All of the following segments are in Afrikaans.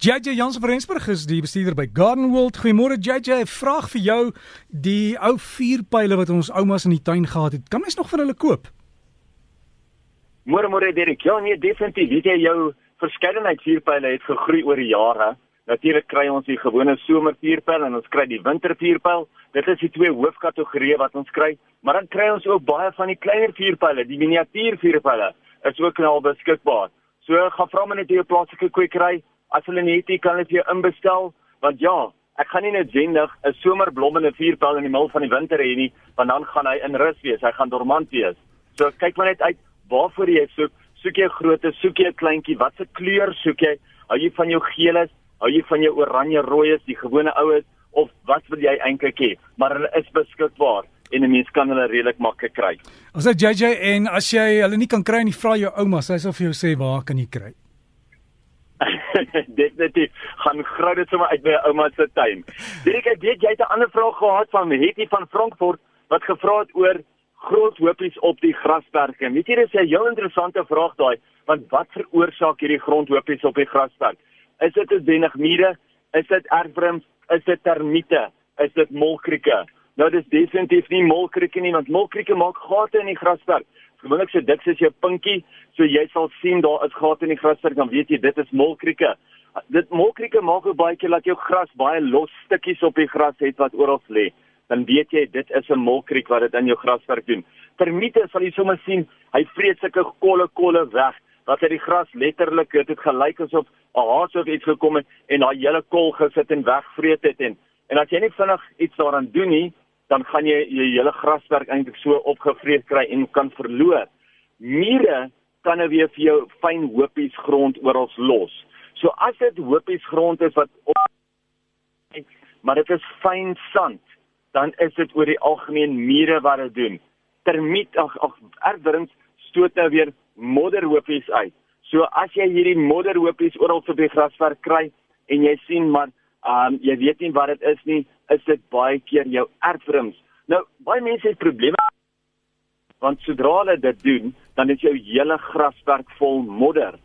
JJ Jansen van Rensburg is die bestuurder by Garden World. Goeiemôre JJ, 'n vraag vir jou. Die ou vuurpyle wat ons oumas in die tuin gehad het, kan mens nog van hulle koop? Môre môre Derek. Ja, nee, definitief. Weet jy jou verskeidenheid vuurpyle het gegroei oor die jare. Natuurlik kry ons die gewone somervuurpyl en ons kry die wintervuurpyl. Dit is die twee hoofkategorieë wat ons kry, maar dan kry ons ook baie van die kleiner vuurpyle, die miniatuurvuurpyle. Is ook nou beskikbaar. So gaan vra maar net jou plaaslike kwekery as hulle net nie kan hulle vir jou inbestel want ja ek gaan nie noodwendig 'n somerblommende vuurpyl in die middel van die winter hê nie want dan gaan hy in rus wees hy gaan dormant wees so kyk maar net uit waarvoor jy soek soek jy 'n grootte soek jy 'n kleintjie watse kleur soek jy hou jy van jou geeles hou jy van jou oranje rooies die gewone oues of wat wil jy eintlik hê maar hulle is beskikbaar en 'n mens kan hulle redelik maklik kry. As jy JJ en as jy hulle nie kan kry nie, vra jou ouma, sy sal vir jou sê waar kan jy kry? definitief gaan grou dit sommer uit by ouma se tuin. Dirk, ek weet jy het 'n ander vraag gehad van Hetty van Frankfurt wat gevra het oor groot hopies op die grasperke. Weet jy dis 'n heel interessante vraag daai, want wat veroorsaak hierdie grondhopies op die grasperk? Is dit bewenig mure? Is dit erfwrims? Is dit termiete? Is dit molkrieke? Nou dis definitief nie molkrieke nie, want molkrieke maak gate in die grasperk gewoonlik so dik soos jou pinkie, so jy sal sien daar is gate in die grasperk, dan weet jy dit is molkrieke. Dit molkrieke maak ook baie keer dat jou gras baie los stukkies op die gras het wat oral lê. Dan weet jy dit is 'n molkriek wat dit in jou grasperk doen. Termiete sal jy sommer sien, hy vreet sulke kolle kolle weg wat uit die gras letterlik dit het gelyk asof 'n haas of iets gekom het en daai hele kol gesit en wegvreet het en en as jy nie vinnig iets daaraan doen nie, dan gaan jy jou hele graswerk eintlik so opgevreet kry en kan verloor. Mure kan nou weer vir jou fyn hopies grond oral los. So as dit hopies grond is wat op maar dit is fyn sand, dan is dit oor die algemeen mure wat dit doen. Termiet ag ag erwrings stoot nou weer modderhopies uit. So as jy hierdie modderhopies oral op die graswerk kry en jy sien maar um jy weet nie wat dit is nie, is dit baie keer jou erfrims. Nou, baie mense het probleme want sodra hulle dit doen, dan is jou hele grasperk vol modder.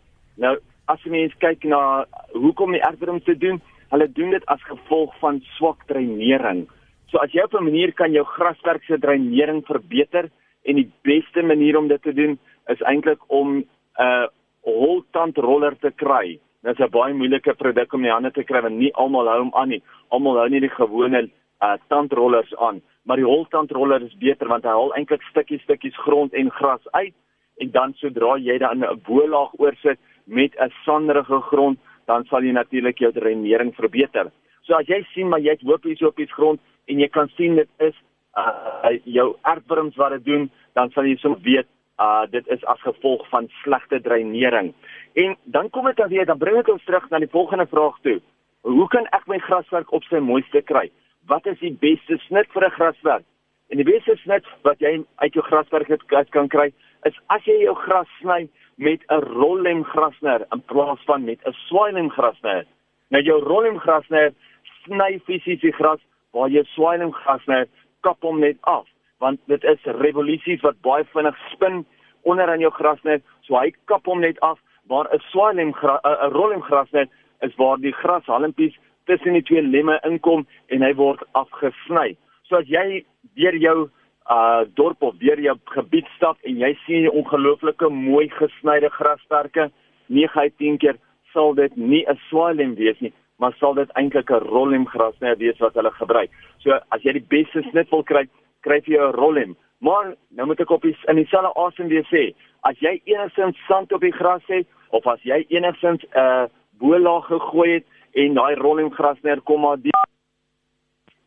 Nou, as jy mens kyk na hoekom die erfrims te doen, hulle doen dit as gevolg van swak dreinering. So as jy op 'n manier kan jou grasperk se dreinering verbeter en die beste manier om dit te doen is eintlik om 'n uh, holtandroller te kry. Dit is 'n baie moeilike produk om in die hande te kry want nie almal hou hom aan nie. Almal hou nie die gewone uh, tandrollers aan, maar die holtandroller is beter want hy haal eintlik stukkies stukkies grond en gras uit en dan sodra jy dan 'n bolaag oorsit met 'n sanderige grond, dan sal jy natuurlik jou dreinering verbeter. So as jy sien maar jy het hoopies op die grond en jy kan sien dit is uh, jou aardwurms wat dit doen, dan sal jy soms weet uh dit is as gevolg van slegte dreinering. En dan kom dit dan weer, dan bring dit ons terug na die volgende vraag toe. Hoe kan ek my graswerk op sy mooiste kry? Wat is die beste snit vir 'n graswerk? En die beste snit wat jy uit jou graswerk het kan kry, is as jy jou gras sny met 'n rollem grasner in plaas van met 'n swaailem grasner. Nou jou rollem grasner sny fisies die gras waar jy swaailem grasner kap hom net af want dit is revolusies wat baie vinnig spin onder aan jou grasnet so hy kap hom net af waar 'n swaailem 'n rollemgras net is waar die grashalmpies tussen die twee lemme inkom en hy word afgesny. So as jy deur jou uh dorp of deur jou gebied stap en jy sien ongelooflike mooi gesnyde grasperke, 9 uit 10 keer sal dit nie 'n swaailem wees nie, maar sal dit eintlik 'n rollemgras net wees wat hulle gebruik. So as jy die beste snit wil kry, kry jy 'n rollem. Maar nou moet ek op die, in dieselfde asem weer sê, as jy enigsins sand op die gras het of as jy enigsins 'n uh, bolaag gegooi het en daai rolling gras neer kom maar die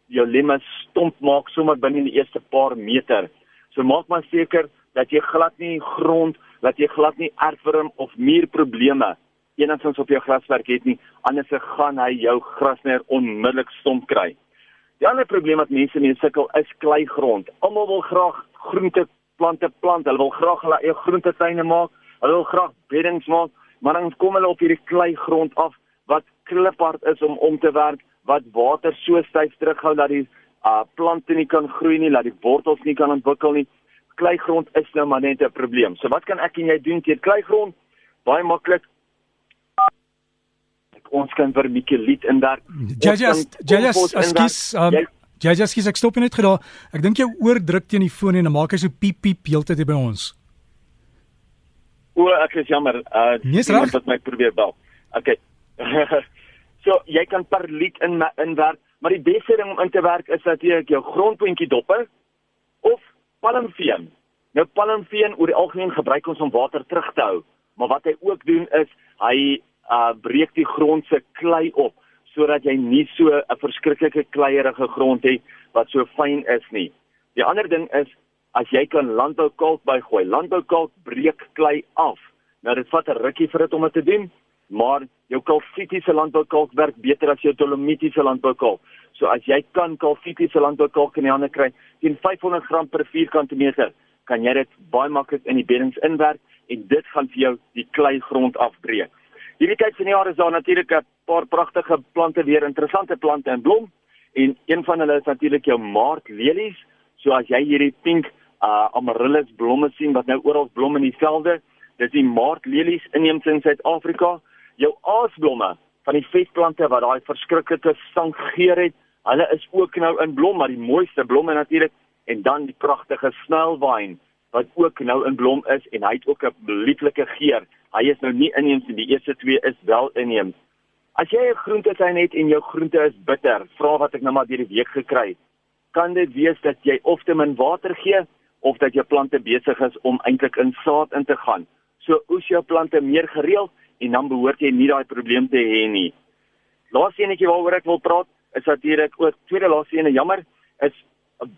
jou lemme stomp maak sommer binne die eerste paar meter. So maak maar seker dat jy glad nie grond, dat jy glad nie erfworm of muurprobleme enigsins op jou graswerk het nie, anders gaan hy jou grasneer onmiddellik stomp kry. Die ander probleem wat mense mee sukkel is kleigrond. Almal wil graag groente plante plant. Hulle wil graag hulle eie groentetuine maak. Hulle wil graag beddings maak, maar dan kom hulle op hierdie kleigrond af wat kliphard is om om te werk, wat water so styf terughou dat die uh, plante nie kan groei nie, dat die wortels nie kan ontwikkel nie. Kleigrond is nou maar net 'n probleem. So wat kan ek en jy doen teen kleigrond? Baie maklik. Ons kan vermikuliet inwerk. JJ JJ ekskuus um, JJ ekskuus ek stop net gedaar. Ek dink jy oordruk teen die foon en dan maak hy so piep piep heeltyd hier by ons. O, ek is jammer. Uh nee, wat my probeer bel. Okay. so jy kan per lied in inwerk, maar die beste ding om in te werk is natuurlik jou grondpuntjie dopper of palmveen. Nou palmveen oor die algemeen gebruik ons om water terug te hou, maar wat hy ook doen is hy uh breek die grond se klei op sodat jy nie so 'n verskriklike kleierige grond het wat so fyn is nie. Die ander ding is as jy kan landboukalk bygooi. Landboukalk breek klei af. Nou dit vat 'n rukkie vir dit om dit te doen, maar jou kalsitiese landboukalk werk beter as jou dolomitiese landboukalk. So as jy kan kalsitiese landboukalk in die hande kry teen 500 gram per vierkante meter, kan jy dit baie maklik in die beddings inwerk en dit gaan vir jou die kleigrond afbreek. Hierdie tyd van die jaar is daar natuurlik 'n paar pragtige plante weer, interessante plante in blom en een van hulle is natuurlik jou maartlelies. So as jy hierdie pink uh amaryllis blomme sien wat nou oral blom in die velde, dis die maartlelies inheems in Suid-Afrika. Jou aasblomme van die vetplante wat daai verskriklike stank geur het, hulle is ook nou in blom, maar die mooiste blomme natuurlik en dan die pragtige snelwyn wat ook nou in blom is en hy het ook 'n lieflike geur. Hy is nou nie inheems nie, die eerste twee is wel inheems. As jy 'n groentetuin het en jou groente is bitter, vra wat ek nou maar deur die week gekry het, kan dit wees dat jy of te min water gee of dat jou plante besig is om eintlik in saad in te gaan. So oes jou plante meer gereeld en dan behoort jy nie daai probleem te hê nie. Laaste enetjie waaroor ek wil praat is natuurlik ook tweede laaste ene jammer is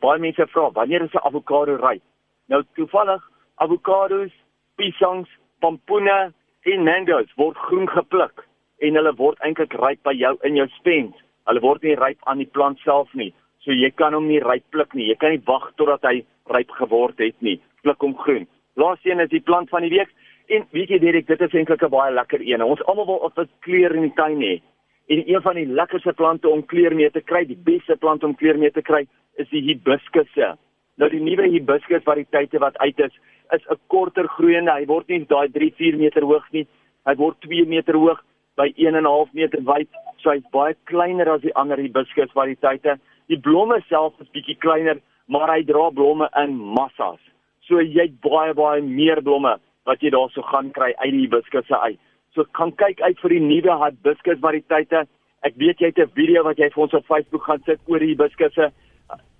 baie mense vra wanneer is 'n avokado ryp? Nou toevallig avokado's, piesangs, pompoene en mango's word groen gepluk en hulle word eintlik ryp by jou in jou spens. Hulle word nie ryp aan die plant self nie. So jy kan hom nie ryp pluk nie. Jy kan nie wag totdat hy ryp geword het nie. Pluk hom groen. Laaste een is die plant van die week en weet jy Derek, dit is eintlik 'n baie lekker een. Ons almal wil op 'n kleur in die tuin hê. En een van die lekkerste plante om kleur mee te kry, die beste plant om kleur mee te kry, is die hibiskusse. Nou die nuwe hibiscus variëteite wat uit is, is 'n korter groeiende. Hy word nie daai 3-4 meter hoog nie. Hy word 2 meter hoog by 1.5 meter wyd. So hy's baie kleiner as die ander hibiscus variëteite. Die blomme self is bietjie kleiner, maar hy dra blomme in massas. So jy het baie baie meer blomme wat jy daarso gaan kry uit die hibiscusse uit. So kan kyk uit vir die nuwe hibiscus variëteite. Ek weet jy het 'n video wat jy vir ons op Facebook gaan sit oor die hibiscusse.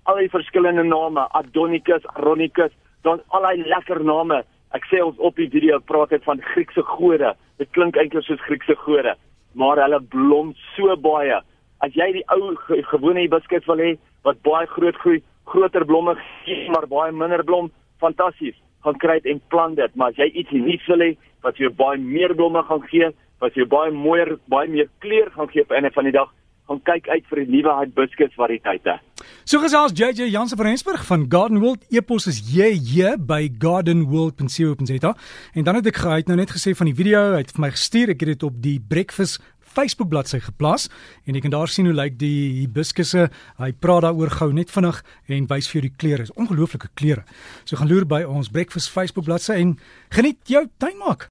Al die verskillende name, Adonicus, Aronicus, dan al die lekker name. Ek sê ons op die video praat dit van Griekse gode. Dit klink eintlik soos Griekse gode, maar hulle blom so baie. As jy die ou gewone hibiscus wil hê wat baie groot groei, groter blomme gee, maar baie minder blom, fantasties gaan kry en plant dit, maar as jy iets nuuts wil hê wat jou baie meer blomme gaan gee, wat jou baie mooier, baie meer kleur gaan gee op 'n van die dag, gaan kyk uit vir die nuwe hibiscus variëteite. So gesels JJ Jansen van Rensburg van Garden World. Epos is JJ by gardenworld.co.za. En dan het ek gehad nou net gesê van die video, hy het vir my gestuur, ek het dit op die Breakfast Facebook bladsy geplaas en jy kan daar sien hoe lyk die hibiskusse. Hy praat daaroor gou net vinnig en wys vir jou die kleure. Is ongelooflike kleure. So gaan loer by ons Breakfast Facebook bladsy en geniet jou tuin maak.